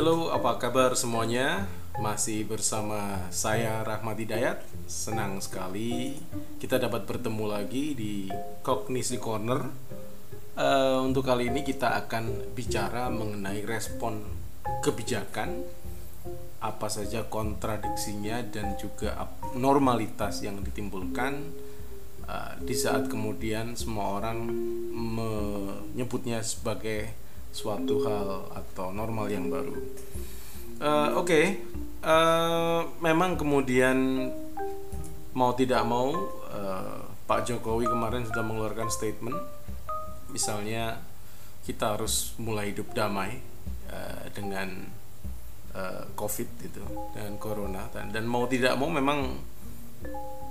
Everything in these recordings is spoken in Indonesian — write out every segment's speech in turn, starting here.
Halo, apa kabar semuanya? Masih bersama saya Rahmat Hidayat. Senang sekali kita dapat bertemu lagi di Kognisi Corner. Uh, untuk kali ini kita akan bicara mengenai respon kebijakan, apa saja kontradiksinya dan juga normalitas yang ditimbulkan uh, di saat kemudian semua orang menyebutnya sebagai suatu hal atau normal yang baru. Uh, Oke, okay. uh, memang kemudian mau tidak mau uh, Pak Jokowi kemarin sudah mengeluarkan statement, misalnya kita harus mulai hidup damai uh, dengan uh, COVID itu, dengan corona dan, dan mau tidak mau memang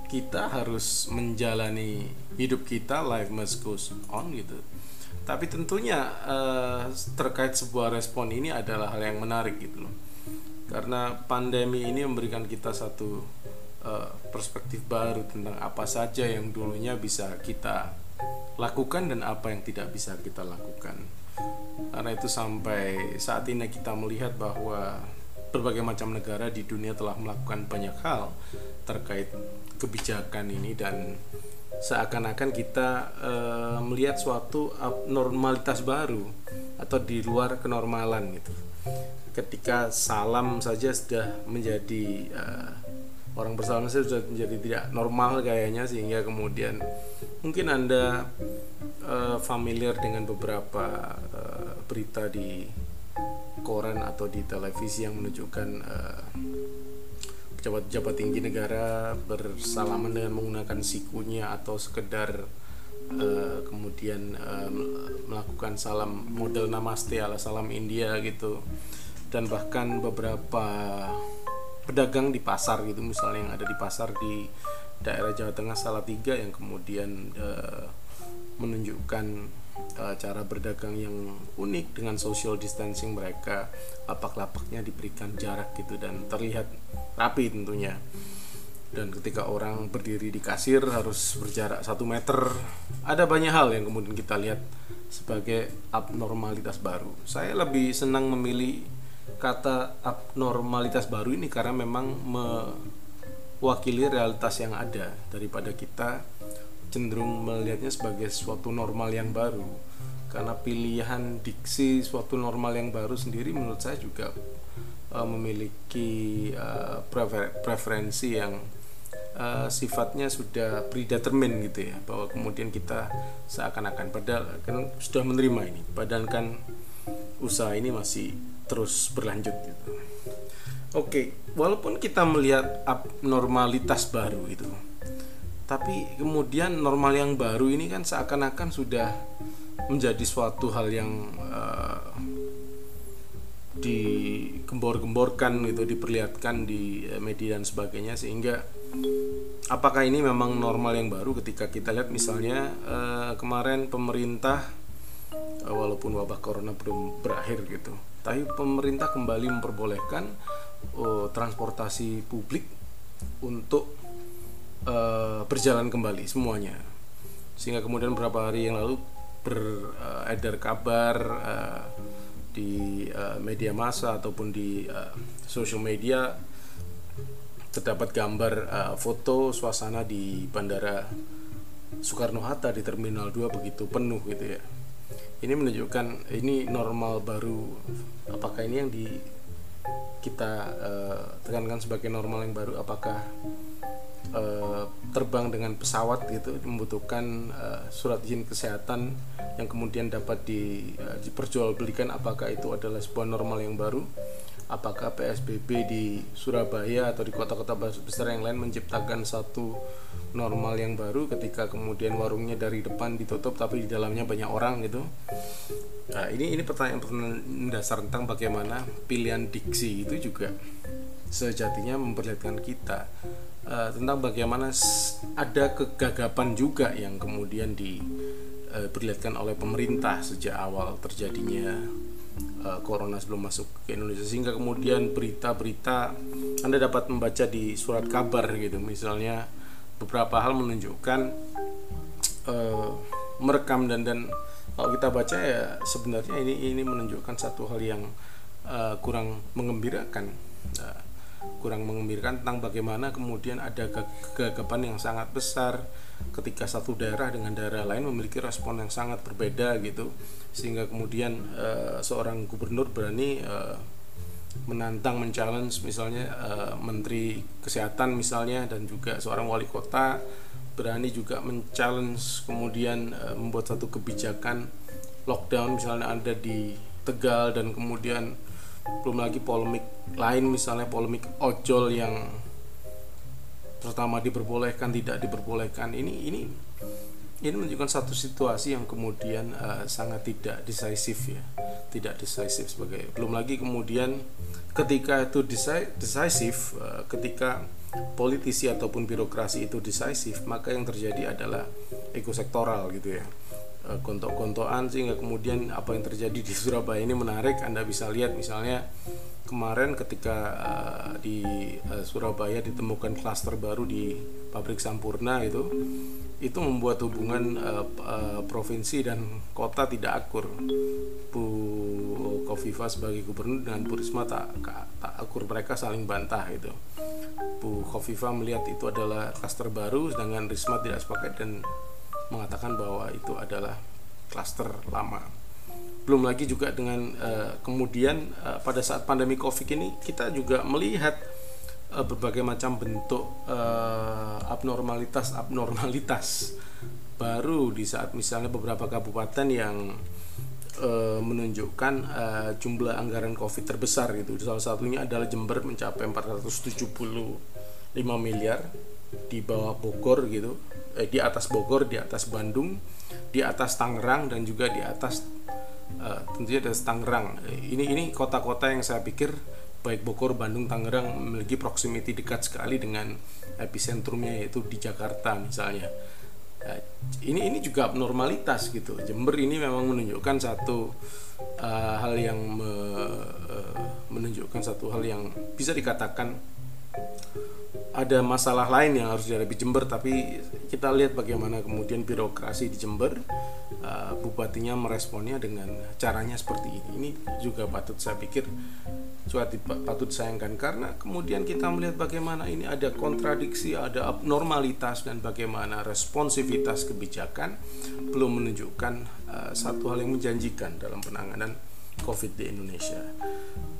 kita harus menjalani hidup kita, life must go on gitu tapi tentunya uh, terkait sebuah respon ini adalah hal yang menarik gitu loh. Karena pandemi ini memberikan kita satu uh, perspektif baru tentang apa saja yang dulunya bisa kita lakukan dan apa yang tidak bisa kita lakukan. Karena itu sampai saat ini kita melihat bahwa berbagai macam negara di dunia telah melakukan banyak hal terkait kebijakan ini dan seakan-akan kita uh, melihat suatu abnormalitas baru atau di luar kenormalan gitu. Ketika salam saja sudah menjadi uh, orang bersalam saja sudah menjadi tidak normal kayaknya sehingga kemudian mungkin anda uh, familiar dengan beberapa uh, berita di koran atau di televisi yang menunjukkan uh, pejabat-pejabat tinggi negara bersalaman dengan menggunakan sikunya atau sekedar uh, kemudian uh, melakukan salam model namaste ala salam India gitu. Dan bahkan beberapa pedagang di pasar gitu misalnya yang ada di pasar di daerah Jawa Tengah Salatiga yang kemudian uh, menunjukkan uh, cara berdagang yang unik dengan social distancing mereka lapak-lapaknya diberikan jarak gitu dan terlihat rapi tentunya. Dan ketika orang berdiri di kasir harus berjarak satu meter ada banyak hal yang kemudian kita lihat sebagai abnormalitas baru. Saya lebih senang memilih kata abnormalitas baru ini karena memang mewakili realitas yang ada daripada kita cenderung melihatnya sebagai suatu normal yang baru karena pilihan diksi suatu normal yang baru sendiri menurut saya juga uh, memiliki uh, prefer preferensi yang uh, sifatnya sudah predetermined gitu ya bahwa kemudian kita seakan-akan padahal kan sudah menerima ini padahal kan usaha ini masih terus berlanjut gitu. Oke, walaupun kita melihat abnormalitas baru itu, tapi kemudian normal yang baru ini kan seakan-akan sudah menjadi suatu hal yang uh, digembor-gemborkan gitu diperlihatkan di eh, media dan sebagainya. Sehingga apakah ini memang normal yang baru ketika kita lihat misalnya uh, kemarin pemerintah uh, walaupun wabah corona belum berakhir gitu tapi pemerintah kembali memperbolehkan uh, transportasi publik untuk uh, berjalan kembali semuanya sehingga kemudian beberapa hari yang lalu beredar uh, kabar uh, di uh, media massa ataupun di uh, social media terdapat gambar uh, foto suasana di bandara Soekarno Hatta di Terminal 2 begitu penuh gitu ya. Ini menunjukkan ini normal baru. Apakah ini yang di kita uh, tekankan sebagai normal yang baru? Apakah uh, terbang dengan pesawat gitu membutuhkan uh, surat izin kesehatan yang kemudian dapat di, uh, diperjualbelikan apakah itu adalah sebuah normal yang baru apakah PSBB di Surabaya atau di kota-kota besar yang lain menciptakan satu normal yang baru ketika kemudian warungnya dari depan ditutup tapi di dalamnya banyak orang gitu. Nah ini ini pertanyaan-pertanyaan dasar tentang bagaimana pilihan diksi itu juga sejatinya memperlihatkan kita uh, tentang bagaimana ada kegagapan juga yang kemudian diperlihatkan uh, oleh pemerintah sejak awal terjadinya uh, corona sebelum masuk ke Indonesia. Sehingga kemudian berita-berita Anda dapat membaca di surat kabar gitu. Misalnya beberapa hal menunjukkan uh, merekam dan dan kalau kita baca ya sebenarnya ini ini menunjukkan satu hal yang uh, kurang mengembirakan. Uh, kurang mengembirakan tentang bagaimana kemudian ada kegagapan yang sangat besar ketika satu daerah dengan daerah lain memiliki respon yang sangat berbeda gitu. Sehingga kemudian uh, seorang gubernur berani uh, menantang men-challenge misalnya uh, menteri kesehatan misalnya dan juga seorang wali kota berani juga men-challenge kemudian uh, membuat satu kebijakan lockdown misalnya ada di Tegal dan kemudian belum lagi polemik lain misalnya polemik ojol yang pertama diperbolehkan tidak diperbolehkan. Ini ini ini menunjukkan satu situasi yang kemudian uh, sangat tidak decisif ya. Tidak decisif sebagai belum lagi kemudian ketika itu decisif uh, ketika politisi ataupun birokrasi itu decisif maka yang terjadi adalah ekosektoral gitu ya uh, gontok-gontokan sehingga kemudian apa yang terjadi di Surabaya ini menarik Anda bisa lihat misalnya kemarin ketika uh, di uh, Surabaya ditemukan klaster baru di pabrik Sampurna itu itu membuat hubungan uh, uh, provinsi dan kota tidak akur. Bu Kofifa sebagai gubernur dengan Bu Risma tak, tak akur mereka saling bantah itu. Bu Kofifa melihat itu adalah klaster baru sedangkan Risma tidak sepakat dan mengatakan bahwa itu adalah klaster lama. Belum lagi juga dengan uh, kemudian uh, pada saat pandemi covid ini kita juga melihat uh, berbagai macam bentuk uh, abnormalitas abnormalitas baru di saat misalnya beberapa kabupaten yang menunjukkan uh, jumlah anggaran covid terbesar gitu. Salah satunya adalah Jember mencapai 475 miliar di bawah Bogor gitu eh, di atas Bogor di atas Bandung di atas Tangerang dan juga di atas uh, tentunya ada Tangerang. Ini ini kota-kota yang saya pikir baik Bogor, Bandung, Tangerang memiliki proximity dekat sekali dengan epicentrumnya yaitu di Jakarta misalnya. Uh, ini ini juga normalitas gitu. Jember ini memang menunjukkan satu uh, hal yang me, uh, menunjukkan satu hal yang bisa dikatakan ada masalah lain yang harus dihadapi Jember tapi kita lihat bagaimana kemudian birokrasi di Jember uh, bupatinya meresponnya dengan caranya seperti ini. Ini juga patut saya pikir juga patut sayangkan karena kemudian kita melihat bagaimana ini ada kontradiksi ada abnormalitas dan bagaimana responsivitas kebijakan belum menunjukkan uh, satu hal yang menjanjikan dalam penanganan COVID di Indonesia.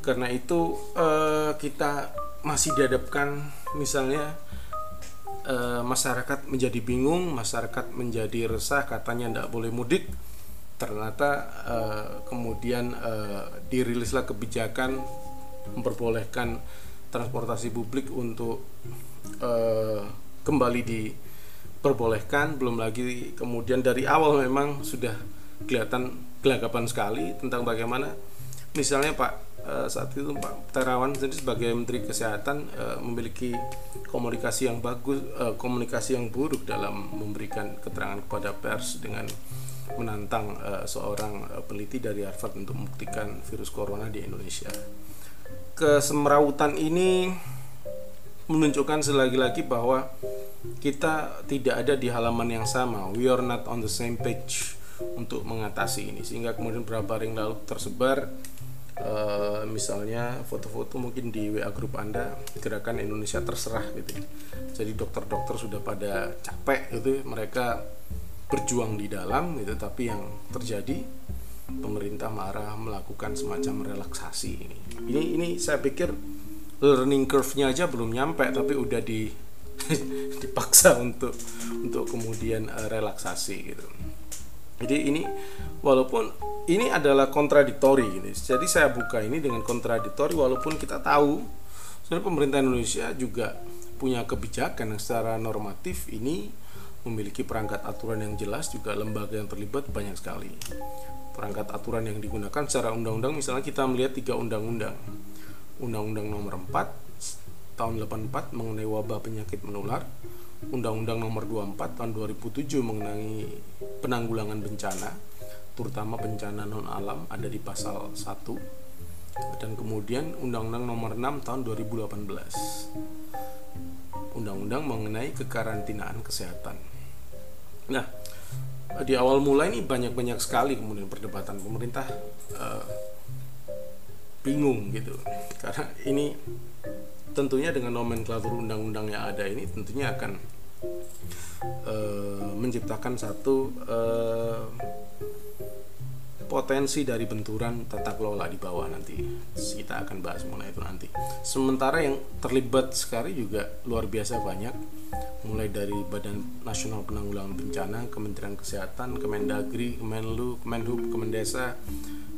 Karena itu uh, kita masih dihadapkan misalnya e, masyarakat menjadi bingung, masyarakat menjadi resah, katanya tidak boleh mudik. Ternyata e, kemudian e, dirilislah kebijakan memperbolehkan transportasi publik untuk e, kembali diperbolehkan. Belum lagi kemudian dari awal memang sudah kelihatan gelagapan sekali tentang bagaimana misalnya Pak Eh, saat itu Pak Terawan jadi sebagai Menteri Kesehatan uh, memiliki komunikasi yang bagus, uh, komunikasi yang buruk dalam memberikan keterangan kepada pers dengan menantang seorang peneliti dari Harvard untuk membuktikan virus corona di Indonesia. Kesemrautan ini menunjukkan selagi-lagi bahwa kita tidak ada di halaman yang sama. We are not on the same page untuk mengatasi ini sehingga kemudian beberapa hari lalu tersebar uh, misalnya foto-foto mungkin di WA grup Anda gerakan Indonesia terserah gitu. Jadi dokter-dokter sudah pada capek gitu mereka berjuang di dalam gitu tapi yang terjadi pemerintah marah melakukan semacam relaksasi ini. Ini ini saya pikir learning curve-nya aja belum nyampe tapi udah di dipaksa untuk untuk kemudian uh, relaksasi gitu. Jadi ini walaupun ini adalah kontradiktori ini. Jadi saya buka ini dengan kontradiktori walaupun kita tahu sebenarnya pemerintah Indonesia juga punya kebijakan yang secara normatif ini memiliki perangkat aturan yang jelas juga lembaga yang terlibat banyak sekali. Perangkat aturan yang digunakan secara undang-undang misalnya kita melihat tiga undang-undang. Undang-undang nomor 4 tahun 84 mengenai wabah penyakit menular, Undang-Undang Nomor 24 Tahun 2007 mengenai penanggulangan bencana, terutama bencana non alam ada di pasal 1 dan kemudian Undang-Undang Nomor 6 Tahun 2018. Undang-undang mengenai kekarantinaan kesehatan. Nah, di awal mulai ini banyak-banyak sekali kemudian perdebatan pemerintah uh, bingung gitu karena ini tentunya dengan nomenklatur undang-undang yang ada ini tentunya akan uh, menciptakan satu uh, potensi dari benturan tata kelola di bawah nanti. Kita akan bahas mengenai itu nanti. Sementara yang terlibat sekali juga luar biasa banyak. Mulai dari Badan Nasional Penanggulangan Bencana, Kementerian Kesehatan, Kemendagri, Kemenlu, Kemenhub, Kemendesa,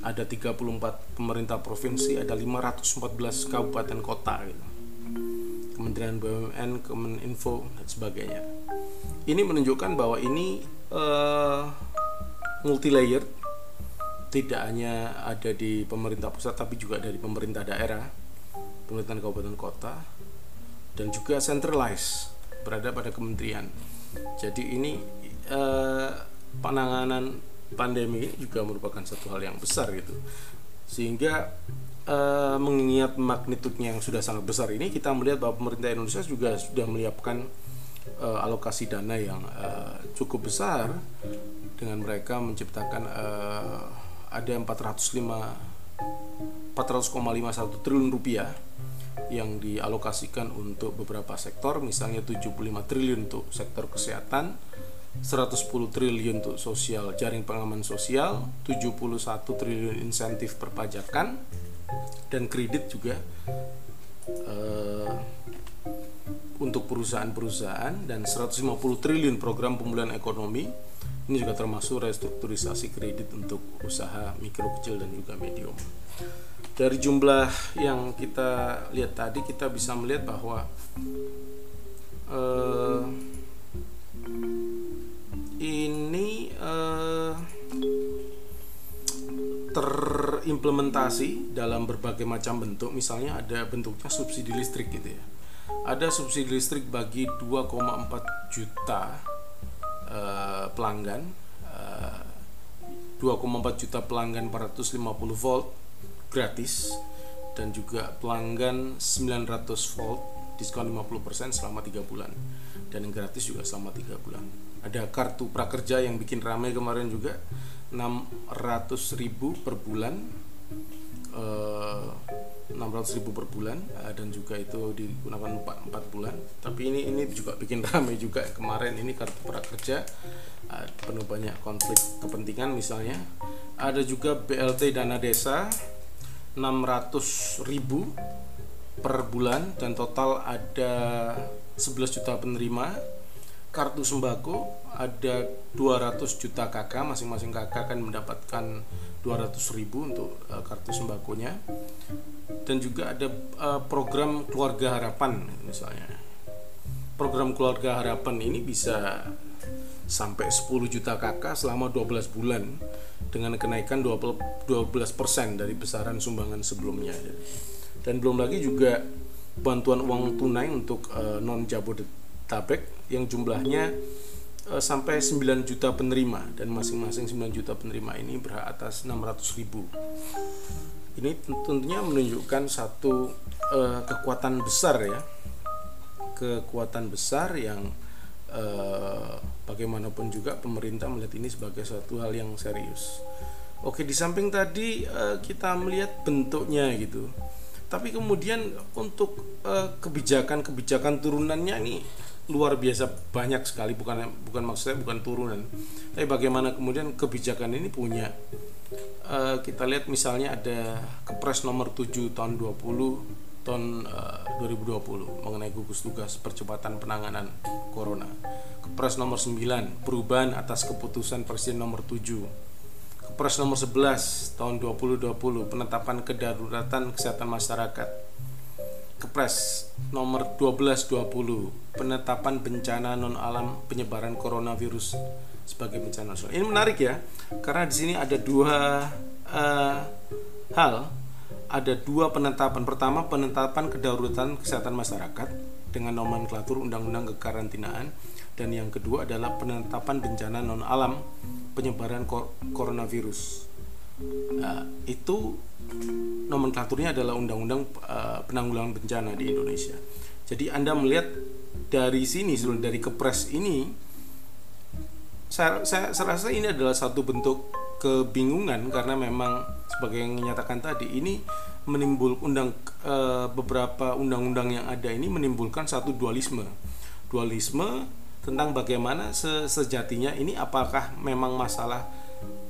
ada 34 pemerintah provinsi, ada 514 kabupaten kota gitu. Kementerian BUMN, Kemeninfo dan sebagainya. Ini menunjukkan bahwa ini uh, multi layer tidak hanya ada di pemerintah pusat tapi juga dari pemerintah daerah, pemerintahan kabupaten kota dan juga centralized berada pada kementerian. Jadi ini eh, penanganan pandemi ini juga merupakan satu hal yang besar gitu. Sehingga eh, mengingat magnitudenya yang sudah sangat besar ini kita melihat bahwa pemerintah Indonesia juga sudah menyiapkan eh, alokasi dana yang eh, cukup besar dengan mereka menciptakan eh, ada 405 400,51 triliun rupiah yang dialokasikan untuk beberapa sektor misalnya 75 triliun untuk sektor kesehatan 110 triliun untuk sosial jaring pengaman sosial 71 triliun insentif perpajakan dan kredit juga uh, untuk perusahaan-perusahaan dan 150 triliun program pemulihan ekonomi. Ini juga termasuk restrukturisasi kredit untuk usaha mikro kecil dan juga medium. Dari jumlah yang kita lihat tadi kita bisa melihat bahwa uh, ini uh, terimplementasi dalam berbagai macam bentuk. Misalnya ada bentuknya subsidi listrik gitu ya. Ada subsidi listrik bagi 2,4 juta uh, pelanggan uh, 2,4 juta pelanggan 450 volt gratis dan juga pelanggan 900 volt diskon 50% selama 3 bulan dan yang gratis juga selama 3 bulan ada kartu prakerja yang bikin ramai kemarin juga 600 ribu per bulan. Eh, 600 ribu per bulan eh, dan juga itu digunakan 4, 4 bulan. Tapi ini ini juga bikin ramai juga. Kemarin ini kartu prakerja eh, penuh banyak konflik kepentingan misalnya. Ada juga BLT dana desa 600 ribu per bulan dan total ada 11 juta penerima kartu sembako ada 200 juta kakak masing-masing kakak akan mendapatkan 200 ribu untuk uh, kartu sembakonya dan juga ada uh, program keluarga harapan misalnya program keluarga harapan ini bisa sampai 10 juta kakak selama 12 bulan dengan kenaikan 12% dari besaran sumbangan sebelumnya. Dan belum lagi juga bantuan uang tunai untuk uh, non Jabodetabek yang jumlahnya uh, sampai 9 juta penerima dan masing-masing 9 juta penerima ini berhak atas 600 ribu. Ini tentunya menunjukkan satu uh, kekuatan besar ya, kekuatan besar yang uh, bagaimanapun juga pemerintah melihat ini sebagai suatu hal yang serius. Oke, di samping tadi uh, kita melihat bentuknya gitu. Tapi kemudian untuk kebijakan-kebijakan turunannya ini luar biasa banyak sekali bukan bukan maksudnya bukan turunan. Tapi bagaimana kemudian kebijakan ini punya uh, kita lihat misalnya ada Kepres nomor 7 tahun 20 tahun uh, 2020 mengenai gugus tugas percepatan penanganan corona. Kepres nomor 9 perubahan atas keputusan Presiden nomor 7. Kepres nomor 11 tahun 2020 penetapan kedaruratan kesehatan masyarakat. Kepres nomor 1220 penetapan bencana non alam penyebaran coronavirus sebagai bencana nasional. Ini menarik ya, karena di sini ada dua uh, hal ada dua penetapan. Pertama, penetapan kedaruratan kesehatan masyarakat dengan nomenklatur undang-undang kekarantinaan dan yang kedua adalah penetapan bencana non alam penyebaran coronavirus. Nah, itu nomenklaturnya adalah undang-undang uh, penanggulangan bencana di Indonesia. Jadi Anda melihat dari sini, dari kepres ini, saya, saya, saya rasa ini adalah satu bentuk kebingungan karena memang sebagai yang menyatakan tadi ini menimbul undang e, beberapa undang-undang yang ada ini menimbulkan satu dualisme. Dualisme tentang bagaimana se sejatinya ini apakah memang masalah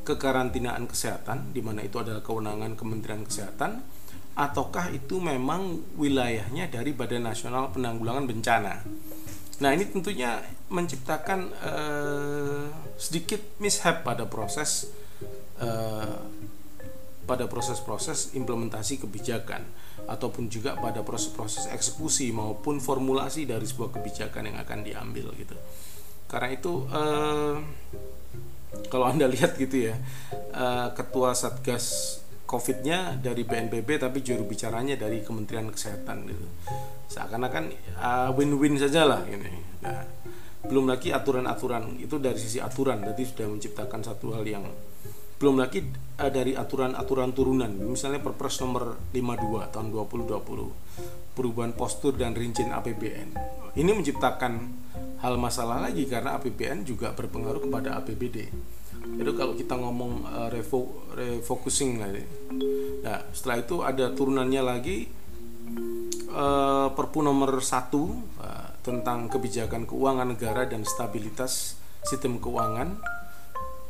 kekarantinaan kesehatan di mana itu adalah kewenangan Kementerian Kesehatan ataukah itu memang wilayahnya dari Badan Nasional Penanggulangan Bencana. Nah, ini tentunya menciptakan uh, sedikit mishap pada proses uh, pada proses-proses implementasi kebijakan ataupun juga pada proses-proses eksekusi maupun formulasi dari sebuah kebijakan yang akan diambil gitu. Karena itu uh, kalau anda lihat gitu ya, uh, ketua satgas COVID-nya dari BNPB tapi juru bicaranya dari Kementerian Kesehatan gitu. Seakan-akan uh, win-win saja lah ini. Nah, belum lagi aturan-aturan itu dari sisi aturan berarti sudah menciptakan satu hal yang belum lagi uh, dari aturan-aturan turunan misalnya Perpres nomor 52 tahun 2020 perubahan postur dan rincian APBN ini menciptakan hal masalah lagi karena APBN juga berpengaruh kepada APBD itu kalau kita ngomong uh, refo refocusing nah setelah itu ada turunannya lagi uh, Perpu nomor 1 uh, tentang kebijakan keuangan negara dan stabilitas sistem keuangan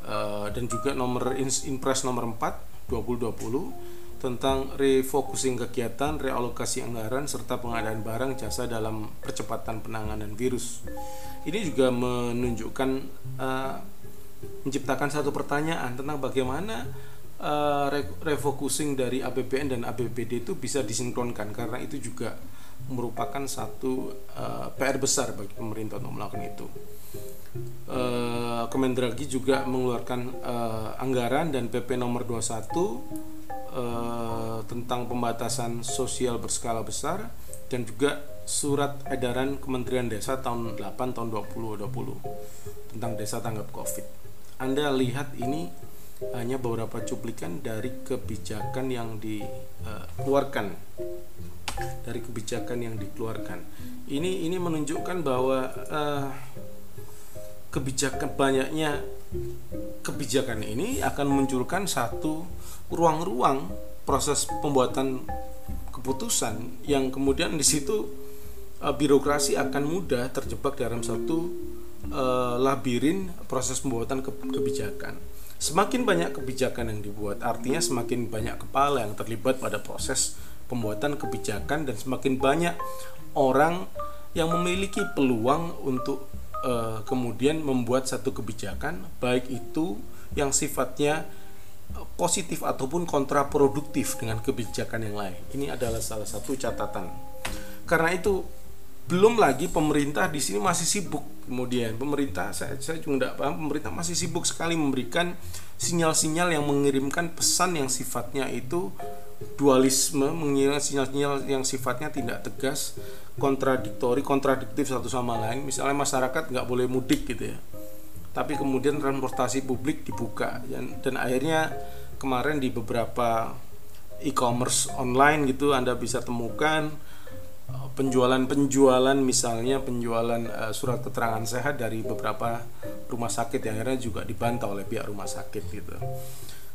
uh, dan juga nomor Inpres nomor 4 2020 tentang refocusing kegiatan, realokasi anggaran serta pengadaan barang jasa dalam percepatan penanganan virus. Ini juga menunjukkan uh, menciptakan satu pertanyaan tentang bagaimana uh, refocusing dari APBN dan APBD itu bisa disinkronkan karena itu juga merupakan satu uh, eh, PR besar bagi pemerintah untuk melakukan itu. Uh, Kemendagri juga mengeluarkan uh, anggaran dan PP nomor 21 uh, tentang pembatasan sosial berskala besar dan juga surat edaran Kementerian Desa tahun 8 tahun 2020 tentang desa tanggap Covid. Anda lihat ini hanya beberapa cuplikan dari kebijakan yang dikeluarkan dari kebijakan yang dikeluarkan. Ini ini menunjukkan bahwa uh, kebijakan banyaknya kebijakan ini akan memunculkan satu ruang-ruang proses pembuatan keputusan yang kemudian di situ uh, birokrasi akan mudah terjebak dalam satu uh, labirin proses pembuatan ke kebijakan. Semakin banyak kebijakan yang dibuat, artinya semakin banyak kepala yang terlibat pada proses pembuatan kebijakan dan semakin banyak orang yang memiliki peluang untuk uh, kemudian membuat satu kebijakan, baik itu yang sifatnya positif ataupun kontraproduktif dengan kebijakan yang lain. Ini adalah salah satu catatan. Karena itu belum lagi pemerintah di sini masih sibuk kemudian pemerintah saya saya juga tidak paham pemerintah masih sibuk sekali memberikan sinyal-sinyal yang mengirimkan pesan yang sifatnya itu dualisme mengirim sinyal-sinyal yang sifatnya tidak tegas kontradiktori kontradiktif satu sama lain misalnya masyarakat nggak boleh mudik gitu ya tapi kemudian transportasi publik dibuka dan, akhirnya kemarin di beberapa e-commerce online gitu Anda bisa temukan penjualan-penjualan misalnya penjualan uh, surat keterangan sehat dari beberapa rumah sakit yang akhirnya juga dibantah oleh pihak rumah sakit gitu.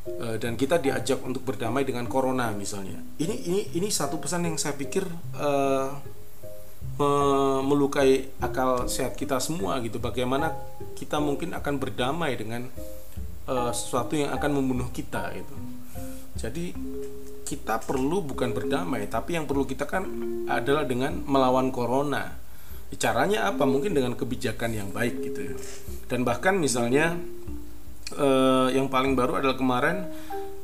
Uh, dan kita diajak untuk berdamai dengan corona misalnya. Ini ini ini satu pesan yang saya pikir uh, melukai akal sehat kita semua gitu bagaimana kita mungkin akan berdamai dengan uh, sesuatu yang akan membunuh kita gitu jadi kita perlu bukan berdamai, tapi yang perlu kita kan adalah dengan melawan corona. Caranya apa? Mungkin dengan kebijakan yang baik gitu. Dan bahkan misalnya eh, yang paling baru adalah kemarin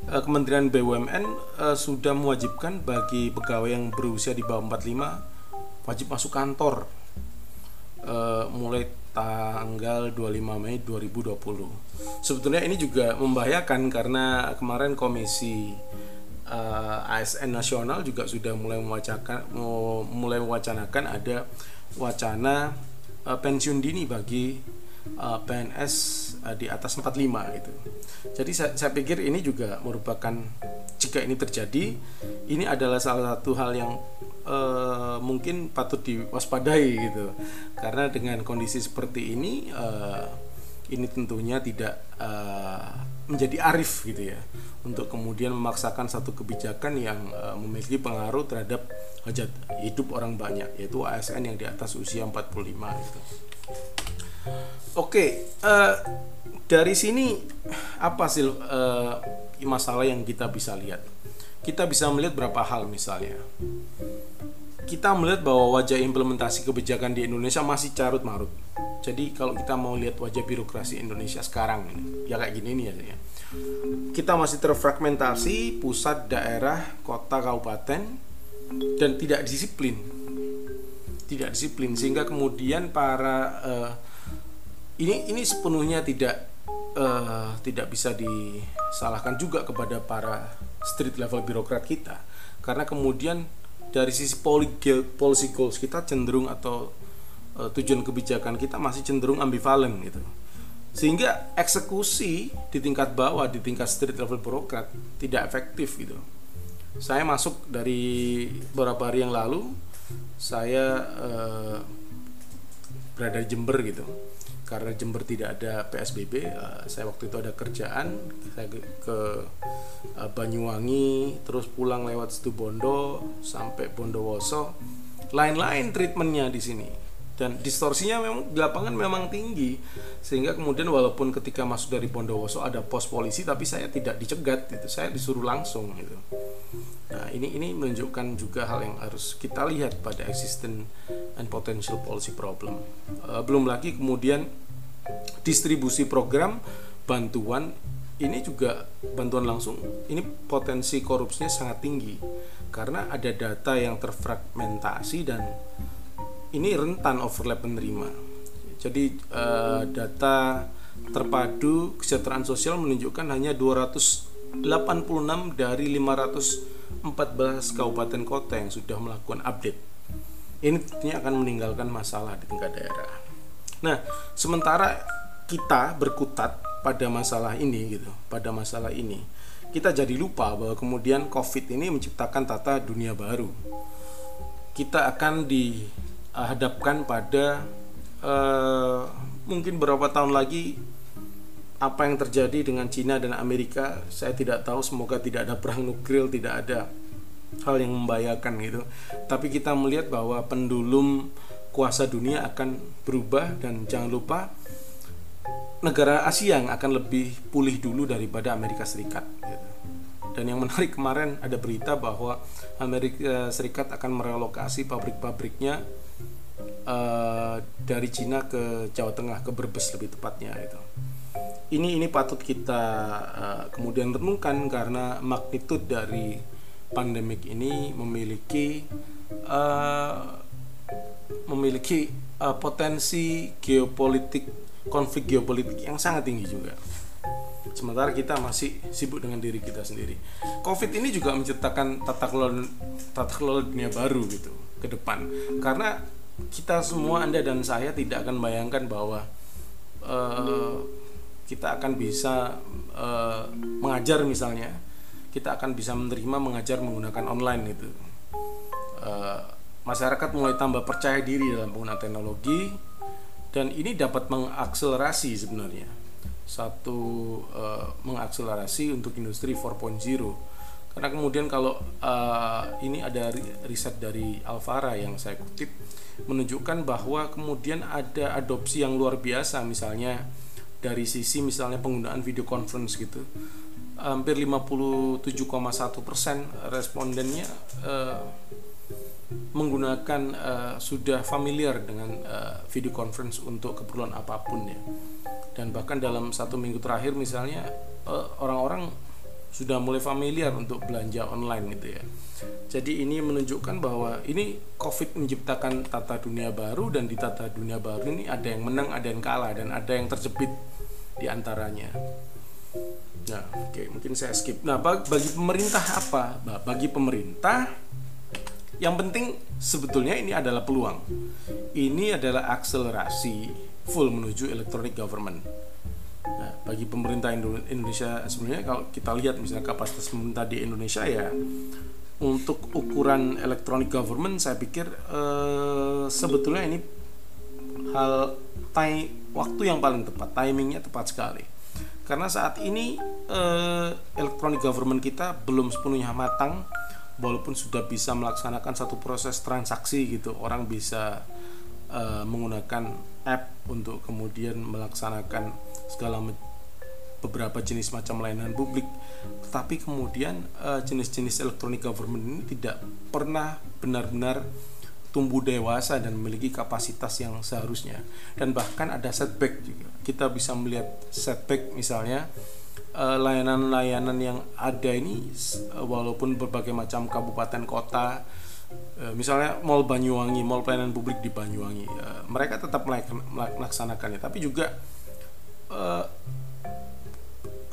eh, Kementerian BUMN eh, sudah mewajibkan bagi pegawai yang berusia di bawah 45 wajib masuk kantor eh, mulai tanggal 25 Mei 2020. Sebetulnya ini juga membahayakan karena kemarin Komisi uh, eh, ASN nasional juga sudah mulai mewacanakan mulai mewacanakan ada wacana uh, pensiun dini bagi uh, PNS uh, di atas 45 gitu. Jadi saya, saya pikir ini juga merupakan jika ini terjadi ini adalah salah satu hal yang uh, mungkin patut diwaspadai gitu. Karena dengan kondisi seperti ini uh, ini tentunya tidak uh, menjadi arif gitu ya untuk kemudian memaksakan satu kebijakan yang memiliki pengaruh terhadap hajat hidup orang banyak yaitu ASN yang di atas usia 45 itu. Oke, uh, dari sini apa sih uh, masalah yang kita bisa lihat? Kita bisa melihat berapa hal misalnya. Kita melihat bahwa wajah implementasi kebijakan di Indonesia masih carut marut. Jadi kalau kita mau lihat wajah birokrasi Indonesia sekarang ini, ya kayak gini nih ya. Kita masih terfragmentasi pusat, daerah, kota, kabupaten dan tidak disiplin. Tidak disiplin sehingga kemudian para uh, ini ini sepenuhnya tidak uh, tidak bisa disalahkan juga kepada para street level birokrat kita. Karena kemudian dari sisi policy goals kita cenderung atau uh, tujuan kebijakan kita masih cenderung ambivalen gitu. Sehingga eksekusi di tingkat bawah di tingkat street level birokrat tidak efektif gitu. Saya masuk dari beberapa hari yang lalu saya uh, berada di Jember gitu karena Jember tidak ada PSBB eh, saya waktu itu ada kerjaan saya ke, uh, Banyuwangi terus pulang lewat Situbondo sampai Bondowoso. Lain-lain treatmentnya di sini dan distorsinya memang di lapangan memang tinggi. Sehingga kemudian walaupun ketika masuk dari Bondowoso ada pos polisi tapi saya tidak dicegat itu saya disuruh langsung gitu. Nah ini ini menunjukkan juga hal yang harus kita lihat pada existing and potential policy problem. Uh, belum lagi kemudian distribusi program bantuan ini juga bantuan langsung. Ini potensi korupsinya sangat tinggi. Karena ada data yang terfragmentasi dan ini rentan overlap penerima. Jadi uh, data terpadu kesejahteraan sosial menunjukkan hanya 286 dari 514 kabupaten kota yang sudah melakukan update. Ini tentunya akan meninggalkan masalah di tingkat daerah. Nah, sementara kita berkutat pada masalah ini gitu, pada masalah ini, kita jadi lupa bahwa kemudian COVID ini menciptakan tata dunia baru. Kita akan di hadapkan pada uh, mungkin beberapa tahun lagi apa yang terjadi dengan Cina dan Amerika saya tidak tahu semoga tidak ada perang nuklir tidak ada hal yang membahayakan gitu tapi kita melihat bahwa pendulum kuasa dunia akan berubah dan jangan lupa negara Asia yang akan lebih pulih dulu daripada Amerika Serikat gitu. dan yang menarik kemarin ada berita bahwa Amerika Serikat akan merelokasi pabrik-pabriknya uh, dari Cina ke Jawa Tengah ke Brebes lebih tepatnya itu ini ini patut kita uh, kemudian renungkan karena magnitud dari pandemik ini memiliki uh, memiliki uh, potensi geopolitik konflik geopolitik yang sangat tinggi juga. Sementara kita masih sibuk dengan diri kita sendiri. Covid ini juga menciptakan tata kelola tata kelola dunia baru gitu ke depan. Karena kita semua Anda dan saya tidak akan bayangkan bahwa uh, kita akan bisa uh, mengajar misalnya kita akan bisa menerima mengajar menggunakan online itu. Uh, masyarakat mulai tambah percaya diri dalam penggunaan teknologi dan ini dapat mengakselerasi sebenarnya. Satu uh, mengakselerasi untuk industri 4.0 karena kemudian kalau uh, ini ada riset dari Alvara yang saya kutip menunjukkan bahwa kemudian ada adopsi yang luar biasa misalnya dari sisi misalnya penggunaan video conference gitu. Hampir 57,1 persen respondennya uh, menggunakan uh, sudah familiar dengan uh, video conference untuk keperluan apa pun ya. Dan bahkan dalam satu minggu terakhir misalnya orang-orang uh, sudah mulai familiar untuk belanja online gitu ya. Jadi ini menunjukkan bahwa ini Covid menciptakan tata dunia baru dan di tata dunia baru ini ada yang menang, ada yang kalah dan ada yang terjepit di antaranya. Nah, oke, okay, mungkin saya skip. Nah, bagi pemerintah apa? Bagi pemerintah yang penting sebetulnya ini adalah peluang. Ini adalah akselerasi full menuju electronic government bagi pemerintah Indonesia sebenarnya kalau kita lihat misalnya kapasitas pemerintah di Indonesia ya untuk ukuran electronic government saya pikir eh, sebetulnya ini hal time waktu yang paling tepat timingnya tepat sekali. Karena saat ini uh, electronic government kita belum sepenuhnya matang walaupun sudah bisa melaksanakan satu proses transaksi gitu. Orang bisa uh, menggunakan app untuk kemudian melaksanakan segala beberapa jenis macam layanan publik. Tetapi kemudian uh, jenis-jenis electronic government ini tidak pernah benar-benar tumbuh dewasa dan memiliki kapasitas yang seharusnya. Dan bahkan ada setback juga. Kita bisa melihat setback misalnya Eh, layanan-layanan yang ada ini uh, walaupun berbagai macam kabupaten kota misalnya Mall Banyuwangi, Mall pelayanan publik di Banyuwangi, mereka tetap melaksanakannya, tapi juga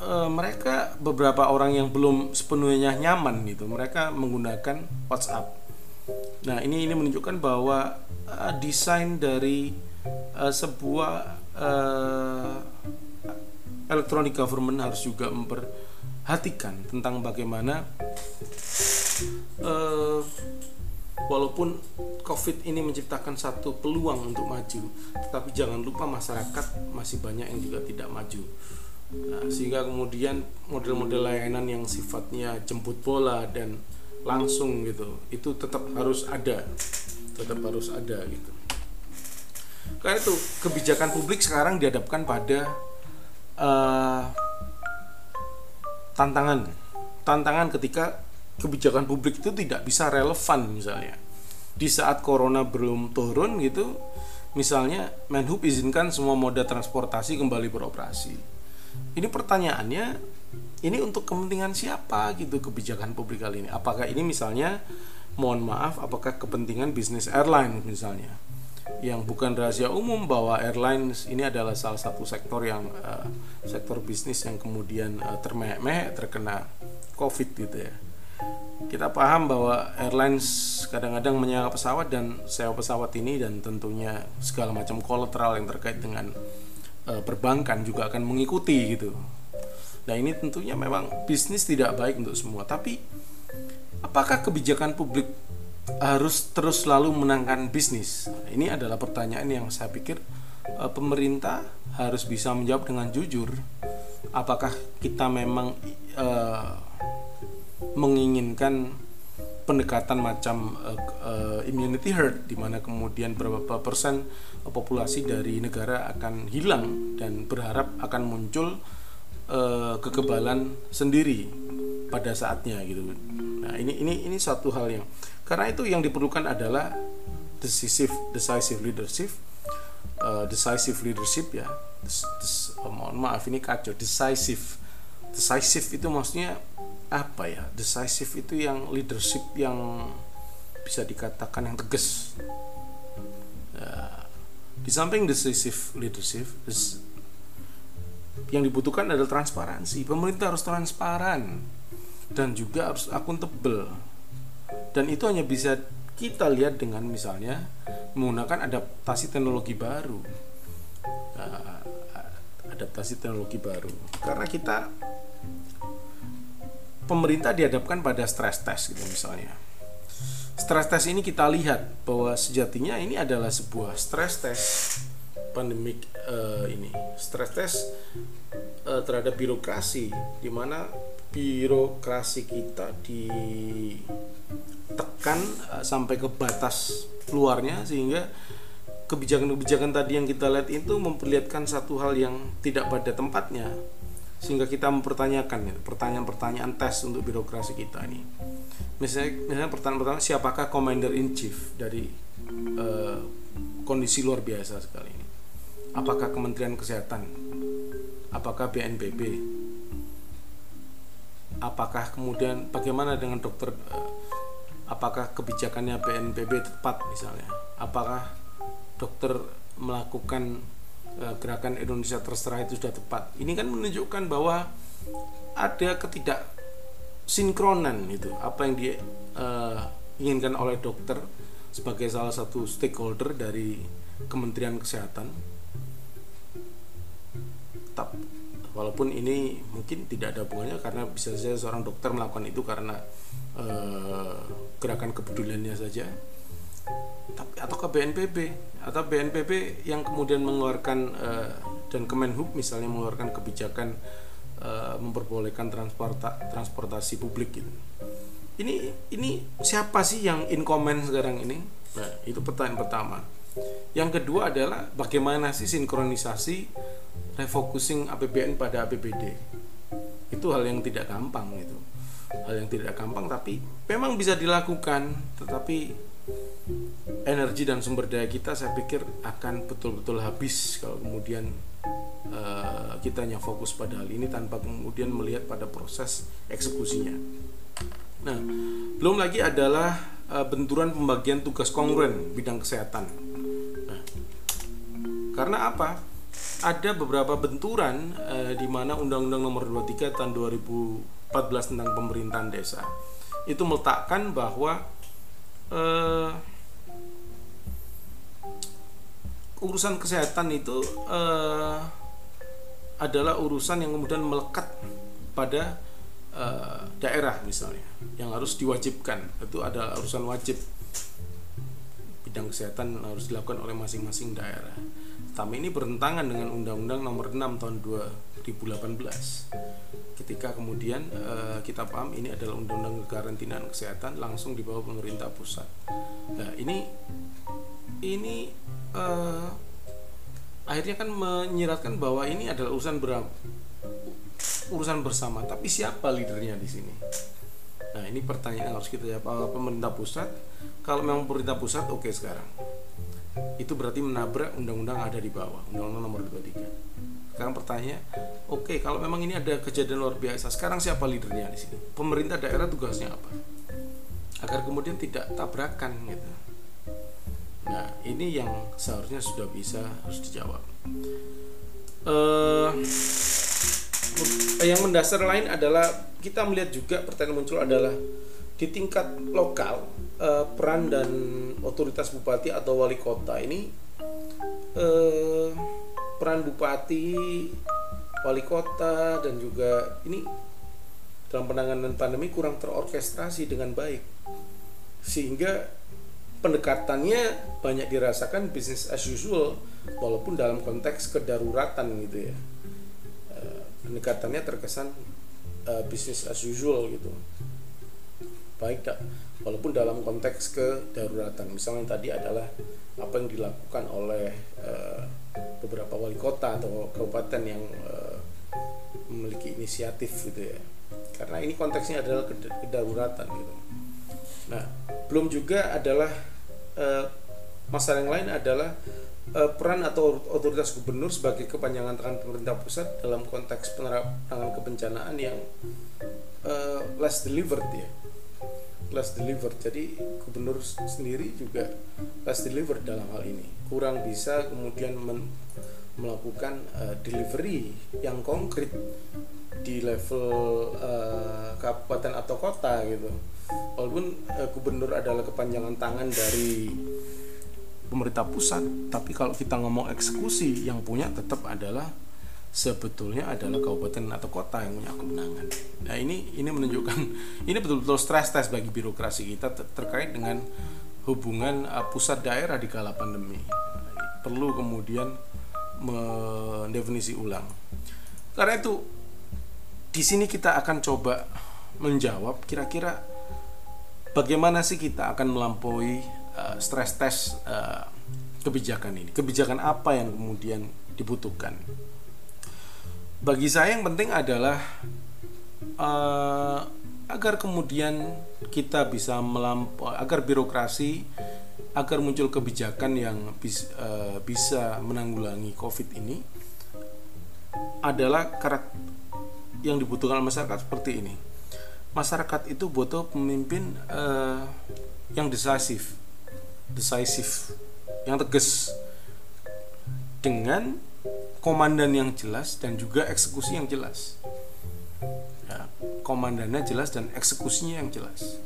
uh, mereka beberapa orang yang belum sepenuhnya nyaman gitu, mereka menggunakan WhatsApp. Nah ini ini menunjukkan bahwa uh, desain dari uh, sebuah uh, electronic government harus juga memperhatikan tentang bagaimana uh, walaupun COVID ini menciptakan satu peluang untuk maju, tetapi jangan lupa masyarakat masih banyak yang juga tidak maju. Nah, sehingga kemudian model-model layanan yang sifatnya jemput bola dan langsung gitu, itu tetap harus ada, tetap harus ada gitu. Karena itu kebijakan publik sekarang dihadapkan pada uh, tantangan. Tantangan ketika kebijakan publik itu tidak bisa relevan misalnya. Di saat corona belum turun gitu misalnya Menhub izinkan semua moda transportasi kembali beroperasi ini pertanyaannya ini untuk kepentingan siapa gitu kebijakan publik kali ini? Apakah ini misalnya mohon maaf apakah kepentingan bisnis airline misalnya? Yang bukan rahasia umum bahwa airlines ini adalah salah satu sektor yang uh, sektor bisnis yang kemudian uh, termeh-meh terkena covid gitu ya. Kita paham bahwa airlines kadang-kadang menyewa pesawat dan sewa pesawat ini dan tentunya segala macam kolateral yang terkait dengan uh, perbankan juga akan mengikuti gitu nah ini tentunya memang bisnis tidak baik untuk semua tapi apakah kebijakan publik harus terus selalu menangkan bisnis? Ini adalah pertanyaan yang saya pikir uh, pemerintah harus bisa menjawab dengan jujur. Apakah kita memang uh, menginginkan pendekatan macam uh, uh, immunity herd di mana kemudian berapa persen populasi dari negara akan hilang dan berharap akan muncul uh, kekebalan sendiri pada saatnya gitu. Nah, ini ini ini satu hal yang karena itu yang diperlukan adalah decisive decisive leadership uh, decisive leadership ya des, des, oh, mohon maaf ini kacau decisive decisive itu maksudnya apa ya decisive itu yang leadership yang bisa dikatakan yang tegas. Ya, di samping decisive leadership yang dibutuhkan adalah transparansi. Pemerintah harus transparan dan juga harus akuntabel. Dan itu hanya bisa kita lihat dengan misalnya menggunakan adaptasi teknologi baru. Uh, adaptasi teknologi baru. Karena kita pemerintah dihadapkan pada stress test gitu misalnya. Stress test ini kita lihat bahwa sejatinya ini adalah sebuah stress test pandemik uh, ini. Stress test uh, terhadap birokrasi di mana birokrasi kita di tekan uh, sampai ke batas luarnya sehingga kebijakan-kebijakan tadi yang kita lihat itu memperlihatkan satu hal yang tidak pada tempatnya sehingga kita mempertanyakan ya, pertanyaan-pertanyaan tes untuk birokrasi kita ini. Misalnya misalnya pertanyaan pertama siapakah commander in chief dari uh, kondisi luar biasa sekali ini? Apakah Kementerian Kesehatan? Apakah BNPB apakah kemudian bagaimana dengan dokter uh, apakah kebijakannya BNPB tepat misalnya? Apakah dokter melakukan gerakan Indonesia terserah itu sudah tepat. Ini kan menunjukkan bahwa ada ketidak sinkronan itu. Apa yang diinginkan eh, oleh dokter sebagai salah satu stakeholder dari Kementerian Kesehatan. Tapi, walaupun ini mungkin tidak ada hubungannya karena bisa saja seorang dokter melakukan itu karena uh, gerakan kepeduliannya saja atau ke BNPB atau BNPB yang kemudian mengeluarkan uh, dan Kemenhub misalnya mengeluarkan kebijakan uh, memperbolehkan transporta transportasi publik gitu. Ini ini siapa sih yang in comment sekarang ini? Nah, itu pertanyaan pertama. Yang kedua adalah bagaimana sih sinkronisasi refocusing APBN pada APBD? Itu hal yang tidak gampang gitu. Hal yang tidak gampang tapi memang bisa dilakukan, tetapi energi dan sumber daya kita saya pikir akan betul-betul habis kalau kemudian uh, kita hanya fokus pada hal ini tanpa kemudian melihat pada proses eksekusinya. Nah, belum lagi adalah uh, benturan pembagian tugas kongruen bidang kesehatan. Nah, karena apa? Ada beberapa benturan uh, di mana Undang-Undang Nomor 23 tahun 2014 tentang pemerintahan desa itu meletakkan bahwa uh, urusan kesehatan itu uh, adalah urusan yang kemudian melekat pada uh, daerah misalnya yang harus diwajibkan itu adalah urusan wajib bidang kesehatan harus dilakukan oleh masing-masing daerah. Tapi ini bertentangan dengan Undang-Undang Nomor 6 tahun 2018. Ketika kemudian uh, kita paham ini adalah Undang-Undang Kekarantinaan Kesehatan langsung di bawah pemerintah pusat. Nah ini ini uh, akhirnya kan menyiratkan bahwa ini adalah urusan ber urusan bersama. Tapi siapa leadernya di sini? Nah ini pertanyaan yang harus kita jawab. Pemerintah pusat kalau memang pemerintah pusat oke okay sekarang. Itu berarti menabrak undang-undang ada di bawah undang-undang nomor 23 sekarang pertanyaan oke okay, kalau memang ini ada kejadian luar biasa sekarang siapa leadernya di sini? Pemerintah daerah tugasnya apa? Agar kemudian tidak tabrakan gitu Nah, ini yang seharusnya sudah bisa harus dijawab. Uh, yang mendasar lain adalah kita melihat juga pertanyaan muncul adalah di tingkat lokal uh, peran dan otoritas bupati atau wali kota ini uh, peran bupati, wali kota dan juga ini dalam penanganan pandemi kurang terorkestrasi dengan baik sehingga pendekatannya banyak dirasakan bisnis as usual walaupun dalam konteks kedaruratan gitu ya. Eh, pendekatannya terkesan uh, bisnis as usual gitu. Baik tak walaupun dalam konteks kedaruratan. Misalnya tadi adalah apa yang dilakukan oleh uh, beberapa wali kota atau kabupaten yang uh, memiliki inisiatif gitu ya. Karena ini konteksnya adalah kedaruratan gitu. Nah belum juga adalah uh, masalah yang lain adalah uh, peran atau otoritas gubernur sebagai kepanjangan tangan pemerintah pusat dalam konteks penanganan kebencanaan yang uh, less delivered ya. Less delivered. Jadi gubernur sendiri juga less delivered dalam hal ini. Kurang bisa kemudian men melakukan uh, delivery yang konkret di level uh, kabupaten atau kota gitu walaupun uh, gubernur adalah kepanjangan tangan dari pemerintah pusat tapi kalau kita ngomong eksekusi yang punya tetap adalah sebetulnya adalah kabupaten atau kota yang punya kemenangan. Nah ini ini menunjukkan ini betul-betul stres test bagi birokrasi kita ter terkait dengan hubungan uh, pusat daerah di kala pandemi. Perlu kemudian mendefinisi ulang. Karena itu di sini kita akan coba menjawab kira-kira bagaimana sih kita akan melampaui uh, stress test uh, kebijakan ini? Kebijakan apa yang kemudian dibutuhkan? Bagi saya yang penting adalah uh, agar kemudian kita bisa melampaui, agar birokrasi, agar muncul kebijakan yang bis, uh, bisa menanggulangi COVID ini adalah karakter yang dibutuhkan masyarakat seperti ini masyarakat itu butuh pemimpin uh, yang decisif, decisif, yang tegas dengan komandan yang jelas dan juga eksekusi yang jelas. Ya, komandannya jelas dan eksekusinya yang jelas.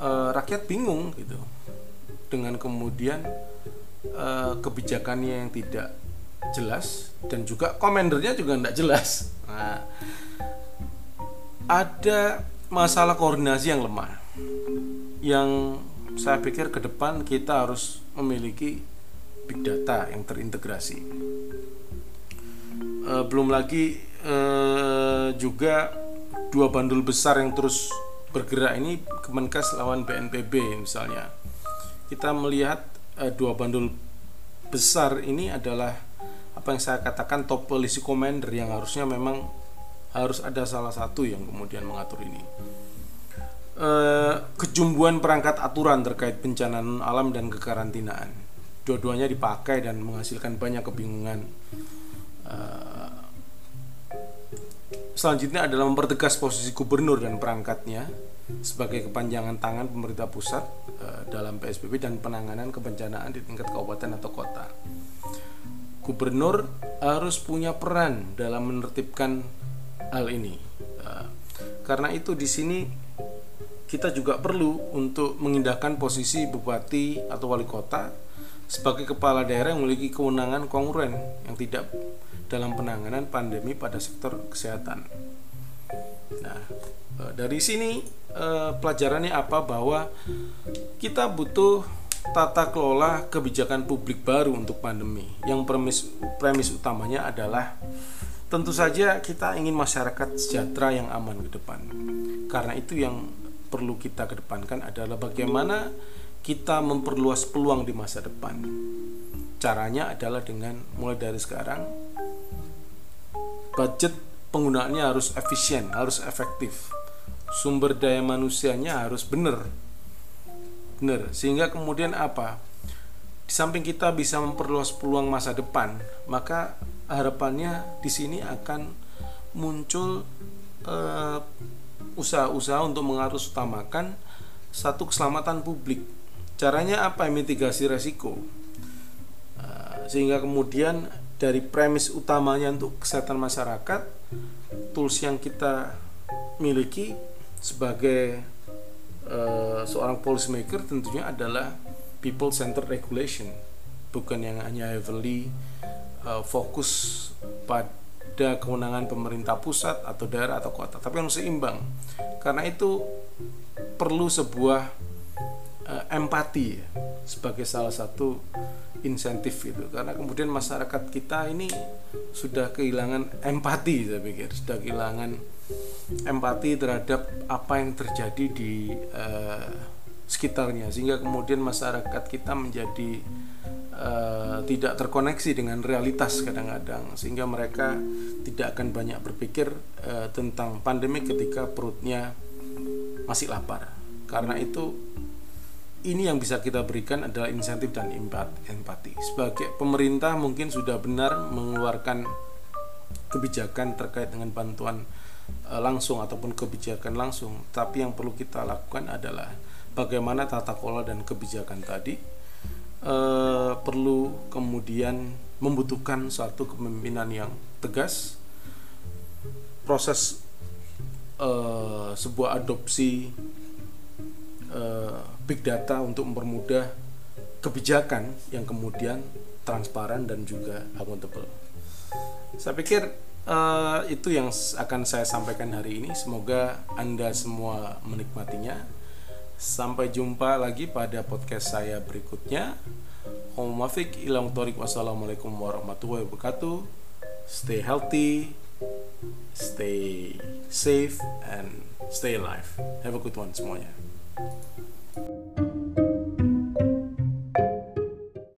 Uh, rakyat bingung gitu dengan kemudian uh, kebijakannya yang tidak jelas dan juga komandernya juga tidak jelas. Nah, ada masalah koordinasi yang lemah. Yang saya pikir ke depan kita harus memiliki big data yang terintegrasi. E, belum lagi eh, juga dua bandul besar yang terus bergerak ini Kemenkes lawan BNPB misalnya. Kita melihat eh, dua bandul besar ini adalah apa yang saya katakan top policy commander yang harusnya memang harus ada salah satu yang kemudian mengatur ini. Eh, kejumbuhan perangkat aturan terkait bencana alam dan kekarantinaan. Dua-duanya dipakai dan menghasilkan banyak kebingungan. Eh, selanjutnya adalah mempertegas posisi gubernur dan perangkatnya sebagai kepanjangan tangan pemerintah pusat uh, dalam PSBB dan penanganan kebencanaan di tingkat kabupaten atau kota. Gubernur harus punya peran dalam menertibkan hal ini. Uh, karena itu di sini kita juga perlu untuk mengindahkan posisi bupati atau wali kota sebagai kepala daerah yang memiliki kewenangan kongruen yang tidak dalam penanganan pandemi pada sektor kesehatan. Nah, Eh, dari sini eh, pelajarannya apa bahwa kita butuh tata kelola kebijakan publik baru untuk pandemi. Yang premis premis utamanya adalah tentu saja kita ingin masyarakat sejahtera yang aman ke depan. Karena itu yang perlu kita kedepankan adalah bagaimana kita memperluas peluang di masa depan. Caranya adalah dengan mulai dari sekarang budget penggunaannya harus efisien, harus efektif sumber daya manusianya harus benar benar sehingga kemudian apa di samping kita bisa memperluas peluang masa depan maka harapannya di sini akan muncul usaha usaha-usaha untuk mengarus utamakan satu keselamatan publik. Caranya apa? Mitigasi resiko. Uh, sehingga kemudian dari premis utamanya untuk kesehatan masyarakat tools yang kita miliki sebagai uh, seorang policymaker tentunya adalah people centered regulation bukan yang hanya heavily uh, fokus pada kewenangan pemerintah pusat atau daerah atau kota. Tapi yang seimbang. Karena itu perlu sebuah uh, empati ya, sebagai salah satu insentif itu. Karena kemudian masyarakat kita ini sudah kehilangan empati saya pikir. Sudah kehilangan empati terhadap apa yang terjadi di uh, sekitarnya. Sehingga kemudian masyarakat kita menjadi uh, tidak terkoneksi dengan realitas kadang-kadang sehingga mereka tidak akan banyak berpikir uh, tentang pandemi ketika perutnya masih lapar. Karena itu ini yang bisa kita berikan adalah insentif dan empati. Sebagai pemerintah mungkin sudah benar mengeluarkan kebijakan terkait dengan bantuan Eh, langsung ataupun kebijakan langsung, tapi yang perlu kita lakukan adalah bagaimana tata kelola dan kebijakan tadi e, perlu kemudian membutuhkan satu kepemimpinan yang tegas, proses e, sebuah adopsi e, big data untuk mempermudah kebijakan yang kemudian transparan dan juga akuntabel. Saya pikir uh, itu yang akan saya sampaikan hari ini. Semoga Anda semua menikmatinya. Sampai jumpa lagi pada podcast saya berikutnya. Om ilang torik wassalamualaikum warahmatullahi wabarakatuh. Stay healthy, stay safe, and stay alive. Have a good one semuanya. thank you